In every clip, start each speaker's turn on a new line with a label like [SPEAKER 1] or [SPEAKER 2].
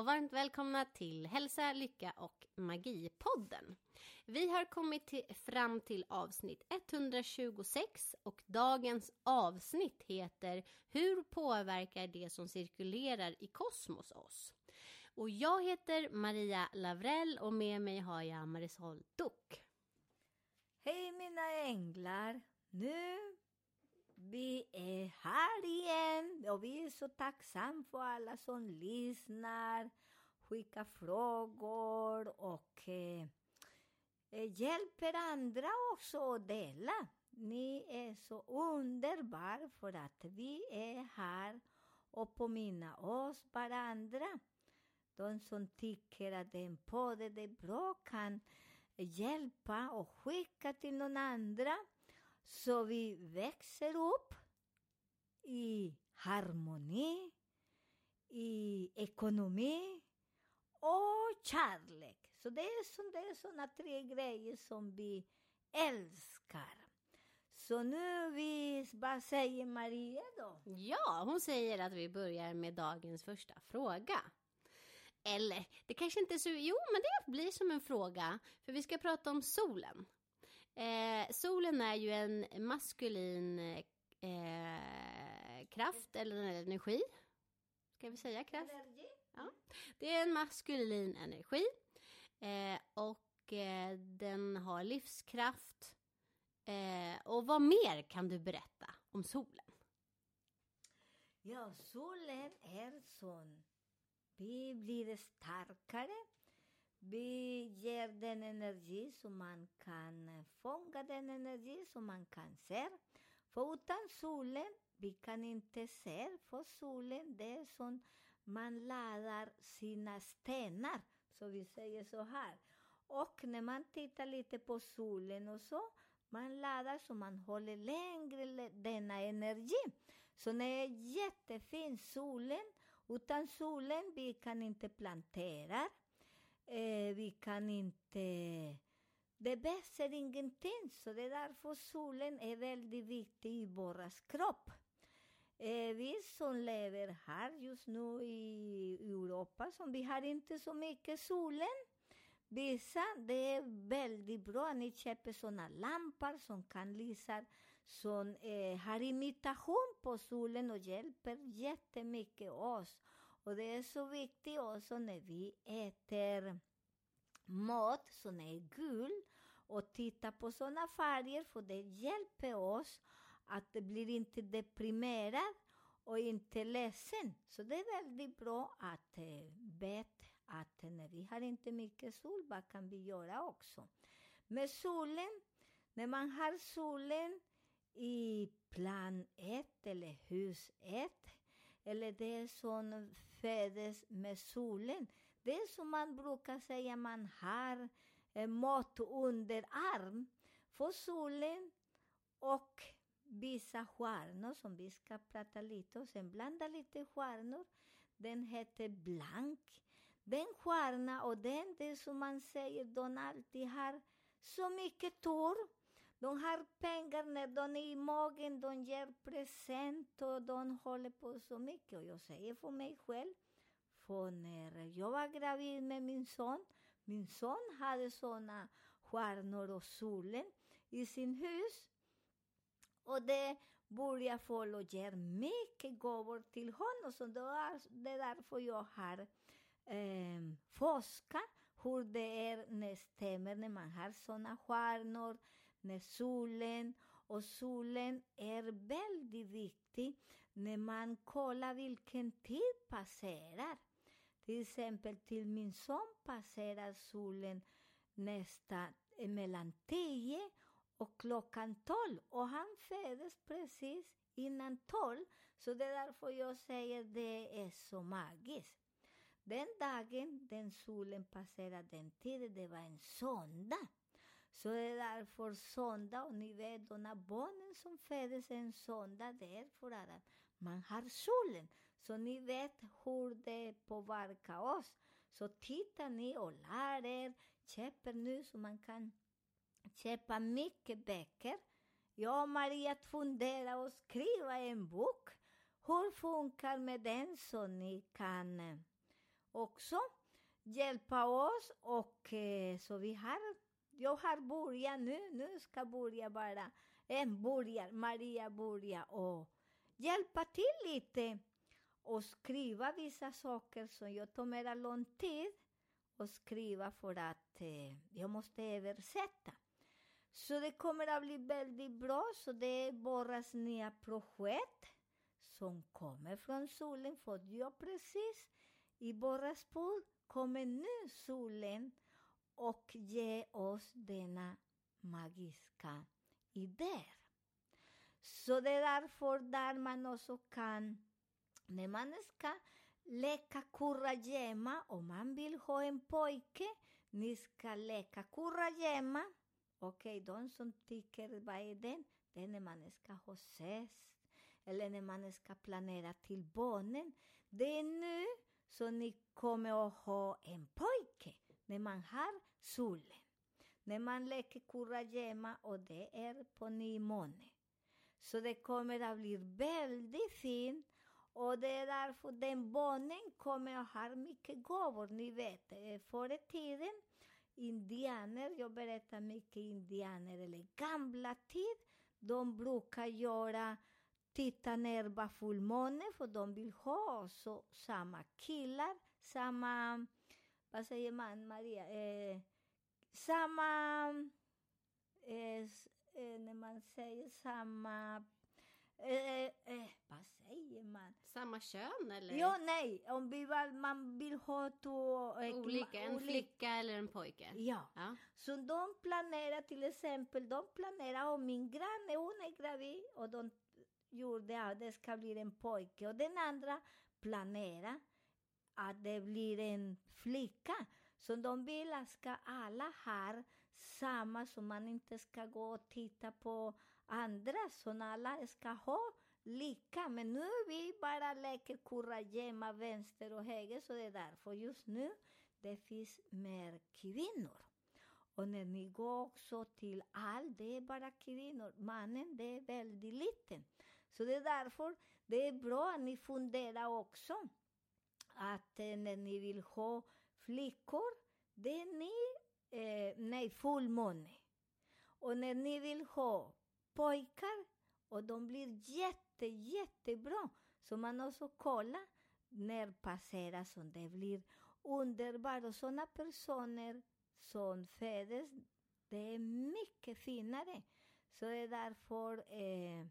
[SPEAKER 1] och varmt välkomna till Hälsa, Lycka och Magi-podden. Vi har kommit till, fram till avsnitt 126 och dagens avsnitt heter Hur påverkar det som cirkulerar i kosmos oss? Och jag heter Maria Lavrell och med mig har jag Marisol Duck.
[SPEAKER 2] Hej mina änglar! Nu vi är här igen och vi är så tacksamma för alla som lyssnar, skickar frågor och eh, eh, hjälper andra också att dela. Ni är så underbara för att vi är här och påminna oss varandra. De som tycker att en podd är bra kan hjälpa och skicka till någon andra så vi växer upp i harmoni, i ekonomi och kärlek. Så det är, så, det är såna tre grejer som vi älskar. Så nu vi, vad säger Maria då?
[SPEAKER 1] Ja, hon säger att vi börjar med dagens första fråga. Eller, det kanske inte är så... Jo, men det blir som en fråga. För vi ska prata om solen. Eh, solen är ju en maskulin eh, kraft, eller en energi. Ska vi säga kraft? Ja. Det är en maskulin energi. Eh, och eh, den har livskraft. Eh, och vad mer kan du berätta om solen?
[SPEAKER 2] Ja, solen är sån. Vi blir starkare. Vi ger den energi så man kan eh, fånga den energi som man kan se. För utan solen, vi kan inte se, för solen det är som man laddar sina stenar, så vi säger så här. Och när man tittar lite på solen och så, man laddar så man håller längre denna energi. Så det är jättefin solen. Utan solen vi kan inte plantera. Eh, vi kan inte... Det behövs ingenting, så det är därför solen är väldigt viktig i vår kropp. Eh, vi som lever här just nu i Europa, som vi har inte så mycket solen. Vissa, det är väldigt bra. Ni köper såna lampor som kan lysa, som eh, har imitation på solen och hjälper jättemycket oss. Och det är så viktigt också när vi äter mat som är gul och titta på sådana färger, för det hjälper oss att det blir inte deprimerad och inte ledsen. Så det är väldigt bra att eh, veta att när vi har inte mycket sol, vad kan vi göra också? Med solen, när man har solen i plan 1 eller hus 1, eller det som föds med solen, det är som man brukar säga, man har eh, mat under arm. För solen och vissa stjärnor som vi ska prata lite och sen blanda lite stjärnor. Den heter blank. Den stjärna och den, det är som man säger, de alltid har så mycket tur. De har pengar när de är i magen, de ger present och de håller på så mycket. Och jag säger för mig själv, för när jag var gravid med min son, min son hade såna stjärnor och solen i sin hus. Och det började folk och ger mycket gåvor till honom. Så det är därför jag har eh, forskat hur det är när det stämmer när man har såna stjärnor, när solen och solen är väldigt viktig när man kollar vilken tid passerar. Till exempel till min son passerar solen nästan eh, mellan 10 och klockan 12 och han föddes precis innan 12. Så det är därför jag säger det är så magiskt. Den dagen den solen passerade den tiden, det var en söndag. Så det är därför söndag, och ni vet, de här barnen som föddes en söndag, det är för att man har solen. Så ni vet hur det påverkar oss. Så tittar ni och lär er, köper nu så man kan köpa mycket böcker. Jag och Maria funderar och skriva en bok. Hur funkar med den så ni kan eh, också hjälpa oss och eh, så vi har, jag har börjat nu, nu ska börja bara, en börjar, Maria börjar och hjälpa till lite och skriva vissa saker som jag tar mera lång tid och skriva för att eh, jag måste översätta. Så det kommer att bli väldigt bra, så det är Borras nya projekt som kommer från solen, för jag precis i Borraspol kommer nu solen och ge oss denna magiska idéer. Så det är därför där man också kan, när man ska leka kurragömma, om man vill ha en pojke, ni ska leka kurragömma. Okej, de som tycker, vad är den? Det är när man ska ha ses, eller när man ska planera till barnen. Det är nu så ni kommer att ha en pojke, när man har solen. När man leker kurragömma och det är på nymåne. Så det kommer att bli väldigt fint. Och det är därför den barnen kommer att ha mycket gåvor. Ni vet, eh, förr i tiden, indianer, jag berättar mycket indianer, eller gamla tid, de brukar göra, titta ner på fullmåne, för de vill ha så, samma killar, samma, vad säger man, Maria, eh, samma, eh, s- eh, när man säger samma, eh, eh, vad säger man?
[SPEAKER 1] Samma kön eller?
[SPEAKER 2] Ja, nej, om vi man vill ha två... eh,
[SPEAKER 1] Olika, en
[SPEAKER 2] olika-
[SPEAKER 1] flicka eller en pojke?
[SPEAKER 2] Ja.
[SPEAKER 1] Ja.
[SPEAKER 2] Så de planerar till exempel, de planerar om min granne, hon är gravid och de gjorde att det ska bli en pojke och den andra planerar att det blir en flicka. Så de vill att ska alla ha samma, så man inte ska gå och titta på andra, så alla ska ha lika. Men nu vi bara leker kurragömma vänster och höger, så det är därför just nu det finns mer kvinnor. Och när ni går också till allt, det är bara kvinnor. Mannen, det är väldigt liten. Så det är därför det är bra att ni funderar också att när ni vill ha flickor, det är ni, eh, nej, fullmåne. Och när ni vill ha pojkar, och de blir jätte, jättebra. Så man också kollar när passerar som det blir underbart. Och sådana personer som föds, det är mycket finare. Så det är därför eh,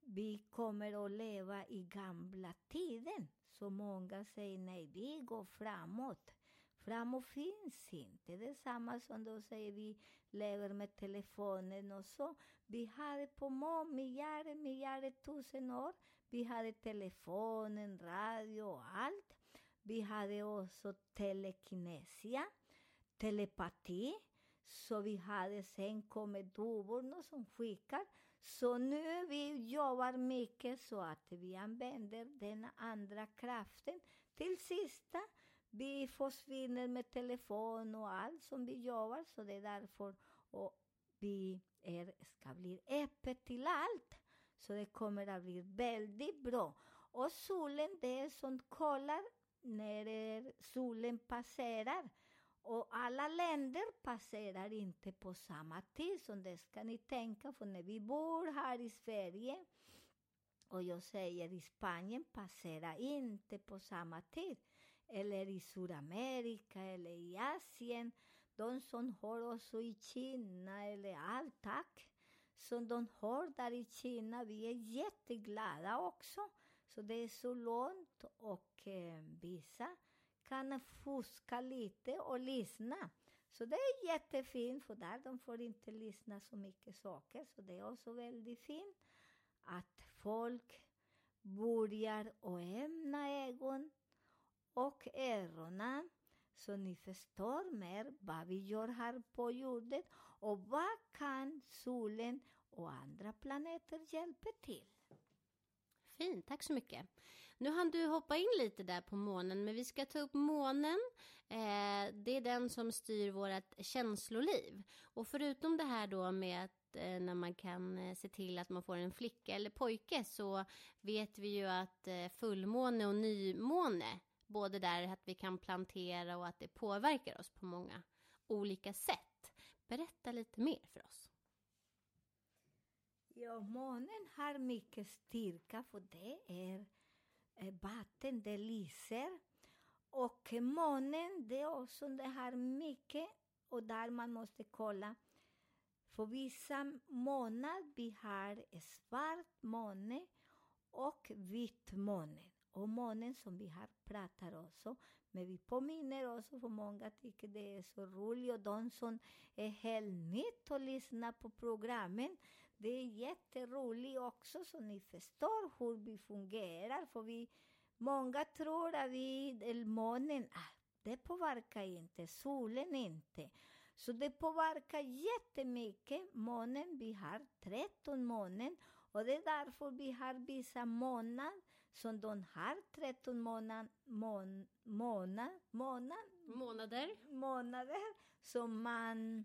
[SPEAKER 2] vi kommer att leva i gamla tiden. Så många säger nej, vi går framåt. Framåt finns inte. Det är samma som då säger vi lever med telefonen och så. Vi hade på många miljarder, miljarder tusen år. Vi hade telefonen, radio och allt. Vi hade också telekinesia, telepati. Så vi hade, sen kommer duvorna som skickar. Så nu vi jobbar mycket så att vi använder den andra kraften. Till sista, vi försvinner med telefon och allt som vi jobbar, så det är därför och vi är, ska bli öppet till allt. Så det kommer att bli väldigt bra. Och solen, det är som kollar när solen passerar. Och alla länder passerar inte på samma tid, så det ska ni tänka för när vi bor här i Sverige och jag säger i Spanien passerar inte på samma tid. Eller i Sydamerika eller i Asien. De som har också i Kina eller allt tack. Som de har där i Kina, vi är jätteglada också. Så det är så långt och eh, vissa kan fuska lite och lyssna. Så det är jättefint, för där de får inte lyssna så mycket saker. Så det är också väldigt fint att folk börjar att öppna ögon och öronen. Så ni förstår mer vad vi gör här på jorden och vad kan solen och andra planeter hjälpa till.
[SPEAKER 1] Fint, tack så mycket. Nu hann du hoppa in lite där på månen, men vi ska ta upp månen. Eh, det är den som styr vårt känsloliv. Och förutom det här då med att eh, när man kan eh, se till att man får en flicka eller pojke så vet vi ju att eh, fullmåne och nymåne, både där att vi kan plantera och att det påverkar oss på många olika sätt. Berätta lite mer för oss.
[SPEAKER 2] Ja, månen har mycket styrka för det är Eh, vatten, det lyser. Och månen, det är också, det har mycket och där man måste kolla. För vissa månader vi har svart måne och vit måne. Och månen som vi har pratat också. Men vi påminner också för många tycker det är så roligt och de som är helt nytt och lyssnar på programmen det är jätteroligt också så ni förstår hur vi fungerar. För vi, många tror att vi, månen, ah, det påverkar inte, solen inte. Så det påverkar jättemycket. Månen, vi har 13 månen och det är därför vi har vissa månader som de har 13 månad, mån, månad, månad,
[SPEAKER 1] Månader.
[SPEAKER 2] månader som man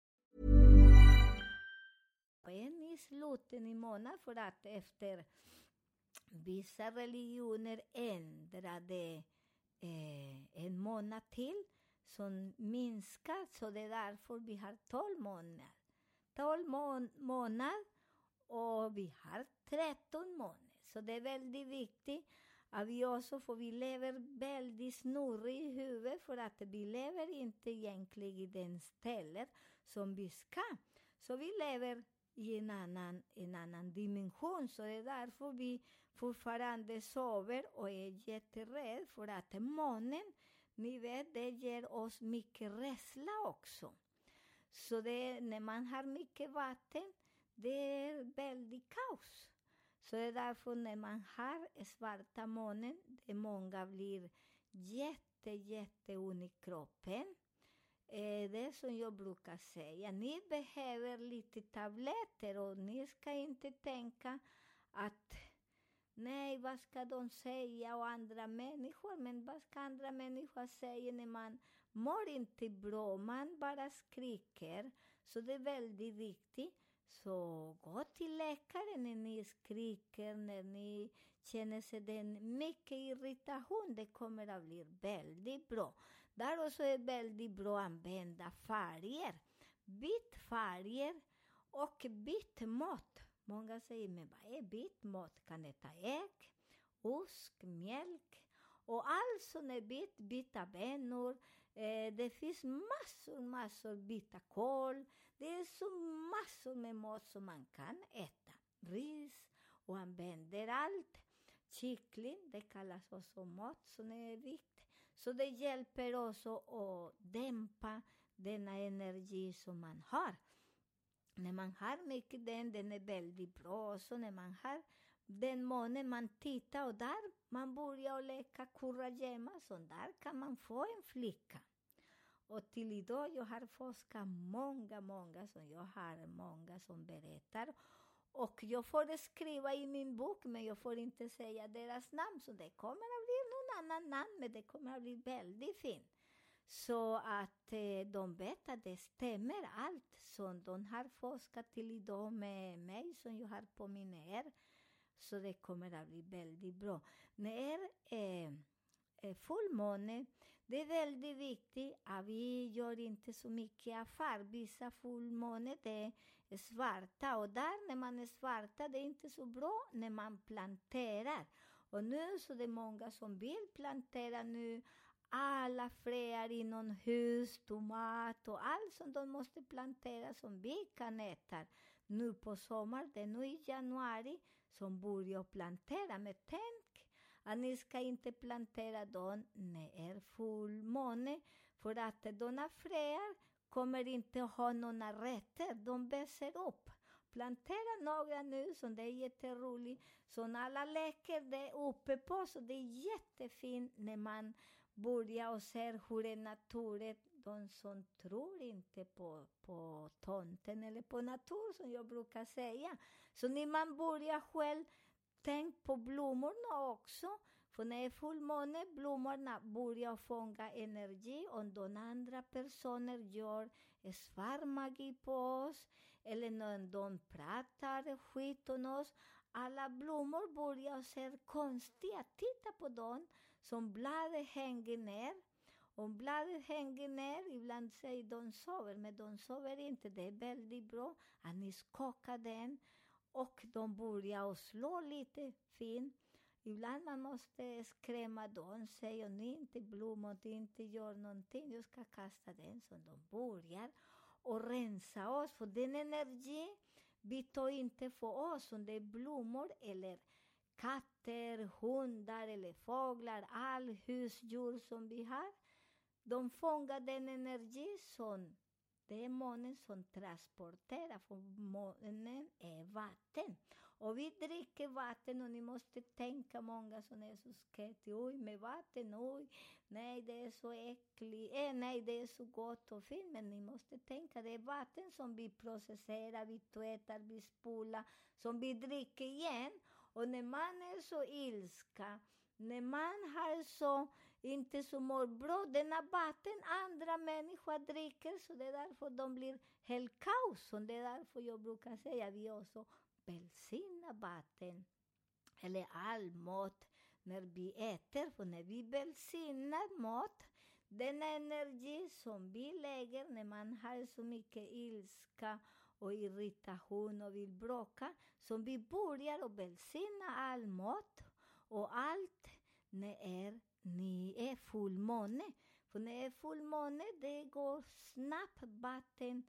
[SPEAKER 2] månad för att efter vissa religioner ändrade eh, en månad till som minskar, så det är därför vi har 12 månader. 12 månader och vi har 13 månader. Så det är väldigt viktigt att vi också, för vi lever väldigt snurrigt i huvudet för att vi lever inte egentligen i den stället som vi ska. Så vi lever i en annan, en annan dimension. Så det är därför vi fortfarande sover och är jätterädda för att månen, ni vet, det ger oss mycket rädsla också. Så det, när man har mycket vatten, det är väldigt kaos. Så det är därför när man har svarta månen, det många blir jätte, jätteont i kroppen. Eh, det är som jag brukar säga, ni behöver lite tabletter och ni ska inte tänka att nej, vad ska de säga och andra människor, men vad ska andra människor säga när man mår inte bra, man bara skriker. Så det är väldigt viktigt. Så gå till läkaren när ni skriker, när ni känner sig den mycket irritation. Det kommer att bli väldigt bra. Där också är väldigt bra att använda färger. Byt färger och byt mat. Många säger, men vad är byt mat? Kan äta ägg, ost, mjölk och allt som är bytt, byta bönor. Eh, det finns massor, massor byta kål. Det är så massor med mat som man kan äta. Ris och använder allt. Kyckling, det kallas också mat som är viktigt. Så det hjälper också att dämpa denna energi som man har. När man har mycket den, den är väldigt bra. Så när man har den månen man tittar och där man börjar leka kurragömma, så där kan man få en flicka. Och till idag jag har forskat många, många som jag har många som berättar. Och jag får skriva i min bok, men jag får inte säga deras namn. Så det kommer att bli annan namn, men det kommer att bli väldigt fint. Så att eh, de vet att det stämmer allt som de har forskat till idag med mig, som jag har på min er. Så det kommer att bli väldigt bra. När eh, eh, fullmåne, det är väldigt viktigt att vi gör inte så mycket affär. Vissa fullmåne det är svarta och där när man är svarta, det är inte så bra när man planterar. Och nu så det är många som vill plantera nu alla fröer inomhus, tomat och allt som de måste plantera som vi kan äta nu på sommaren, det är nu i januari som börjar plantera. Men tänk att ni ska inte plantera dem när det är fullmåne, för att de fröer kommer inte ha några rötter, de växer upp. Plantera några nu, som det är jätteroligt, som alla läcker, det uppe på, så det är jättefint när man börjar och ser hur är naturen, de som tror inte på, på tomten eller på natur, som jag brukar säga. Så när man börjar själv, tänk på blommorna också. För när det är fullmåne, blommorna börjar fånga energi och de andra personer gör svart magi på oss eller när de pratar skit om oss. Alla blommor börjar se konstiga. Titta på dem som bladet hänger ner. Om bladet hänger ner, ibland säger de sover, men de sover inte. Det är väldigt bra att ni skakar den och de börjar slå lite fint. Ibland man måste skrämma dem, säga ni inte blommor, ni inte gör någonting, jag ska kasta den. Så de börjar och rensa oss, för den energi vi tar inte för oss, om det är blommor eller katter, hundar eller fåglar, all husdjur som vi har. De fångar den energi som det är månen som transporterar, för månen är vatten. Och vi dricker vatten och ni måste tänka många som är så sketiga. Oj, med vatten, oj, nej det är så äckligt, eh, nej det är så gott och fint. Men ni måste tänka, det är vatten som vi processerar, vi tvättar, vi spolar, som vi dricker igen. Och när man är så ilska, när man har så inte så mår bra, denna vatten andra människor dricker, så det är därför de blir helt kaos. Och det är därför jag brukar säga vi också välsignar vatten, eller all mat, när vi äter. och när vi välsignar mat, den energi som vi lägger när man har så mycket ilska och irritation och vill bråka, som vi börjar att välsigna all mat och allt när ni är fullmåne. För när det är fullmåne, det går snabbt, vatten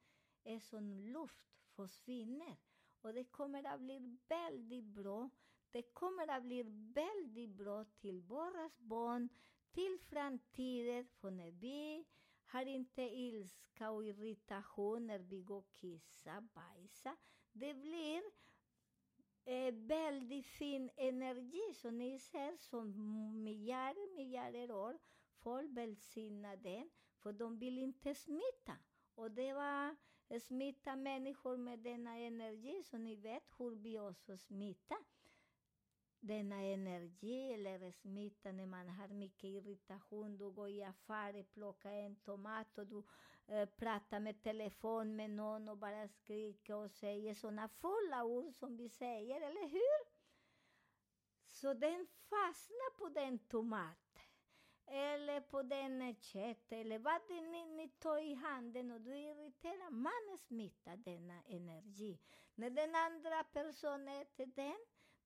[SPEAKER 2] är som luft, försvinner. Och det kommer att bli väldigt bra. Det kommer att bli väldigt bra till våra barn, till framtiden. För när vi har inte ilska och irritation när vi går och kissar, bajsar. Det blir eh, väldigt fin energi. Så ni ser som miljarder, miljarder år, folk välsignar den, för de vill inte smitta. Och det var eh, smitta människor med denna energi, så ni vet hur vi också smittar denna energi eller smitta när man har mycket irritation. Du går i affären, plockar en tomat och du eh, pratar med telefon med någon och bara skriker och säger sådana fulla ord som vi säger, eller hur? Så den fastnar på den tomat eller på den kött eller vad det ni, ni tar i handen och du irriterar. Man smittar denna energi. När den andra personen äter den,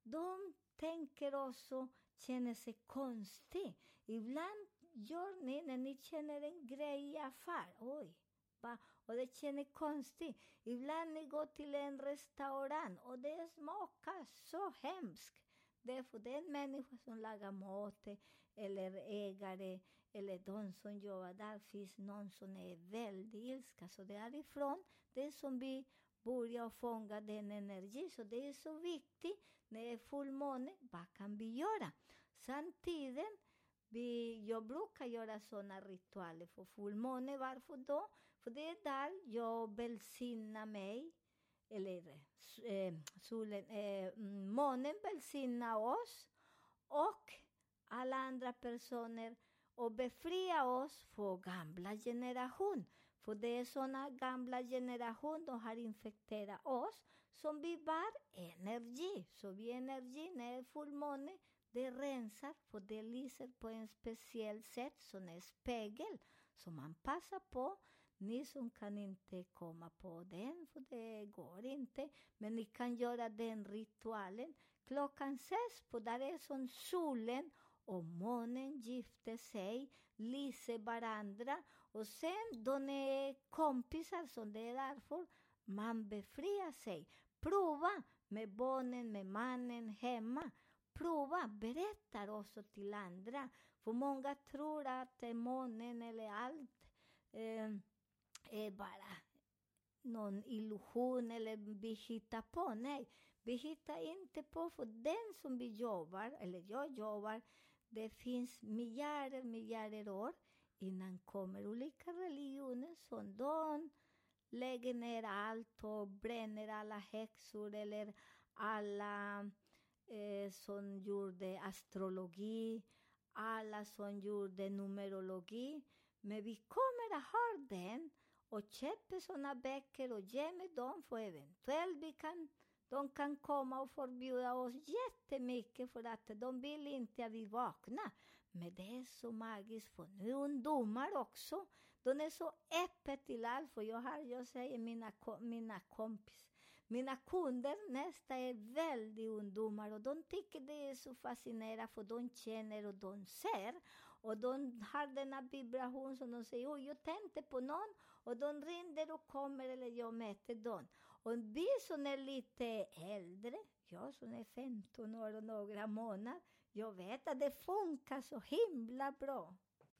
[SPEAKER 2] de tänker också, känner sig konstig. Ibland gör ni när ni känner en grej i affär. Oj, va? och det känns konstigt. Ibland ni går till en restaurang och det smakar så hemskt. Det är för den människa som lagar mat eller ägare eller de som jobbar där finns någon som är väldigt ilska. Så därifrån, det som vi börja fånga den energi. Så det är så viktigt när det är fullmåne, vad kan vi göra? Samtidigt, vi, jag brukar göra sådana ritualer för fullmåne. Varför då? För det är där jag välsignar mig eller eh, solen, eh, mm, månen välsignar oss och alla andra personer och befria oss från gamla generation. För det är såna gamla generation, de har infekterat oss, som vi var energi. Så vi energi, när det är fullmåne, det rensar, för det lyser på en speciell sätt, som en spegel. Så man passar på. Ni som kan inte komma på den, för det går inte, men ni kan göra den ritualen klockan sex, för där är som solen och månen gifter sig, lyser varandra och sen de är kompisar, så det är därför man befriar sig. Prova med barnen, med mannen hemma. Prova, berätta också till andra. För många tror att månen eller allt eh, är bara någon illusion eller vi hittar på. Nej, vi hittar inte på, för den som vi jobbar, eller jag jobbar, det finns miljarder, miljarder år innan kommer olika religioner som de lägger ner allt och bränner alla häxor eller alla eh, som gjorde astrologi, alla som gjorde numerologi. Men vi kommer att ha den och köper sådana böcker och ger med dem för eventuellt vi kan, de kan komma och förbjuda oss jättemycket för att de vill inte att vi vaknar. Men det är så magiskt för nu ungdomar också. De är så öppet till allt. För jag, har, jag säger mina, mina kompis, mina kunder nästa är väldigt ungdomar och de tycker det är så fascinerande för de känner och de ser. Och de har denna vibration som de säger, oh, jag tänkte på någon och de ringer och kommer eller jag möter dem. Och de som är lite äldre, jag som är 15 år och några månader, jag vet att det funkar så himla bra.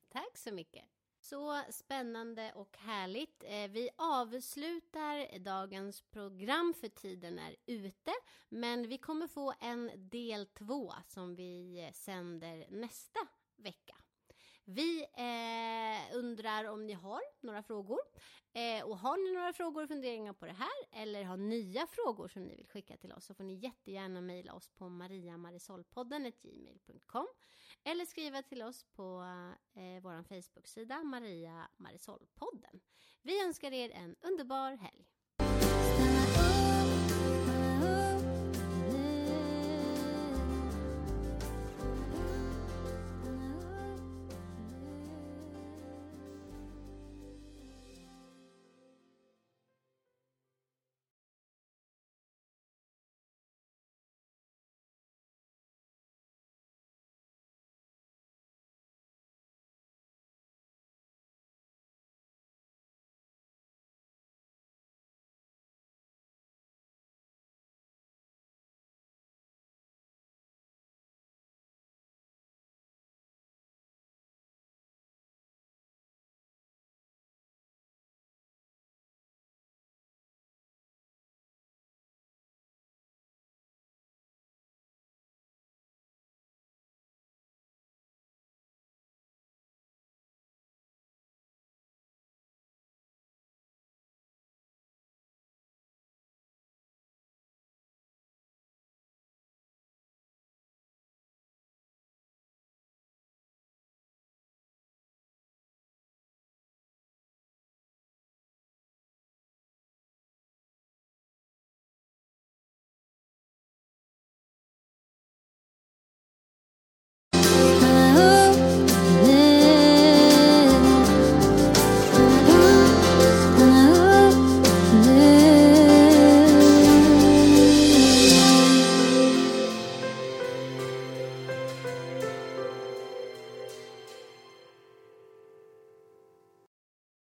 [SPEAKER 1] Tack så mycket. Så spännande och härligt. Eh, vi avslutar dagens program för tiden är ute. Men vi kommer få en del två som vi sänder nästa vecka. Vi eh, undrar om ni har några frågor. Eh, och har ni några frågor och funderingar på det här eller har nya frågor som ni vill skicka till oss så får ni jättegärna mejla oss på mariamarisolpodden.gmail.com eller skriva till oss på eh, vår Facebook-sida Maria Marisolpodden. Vi önskar er en underbar helg.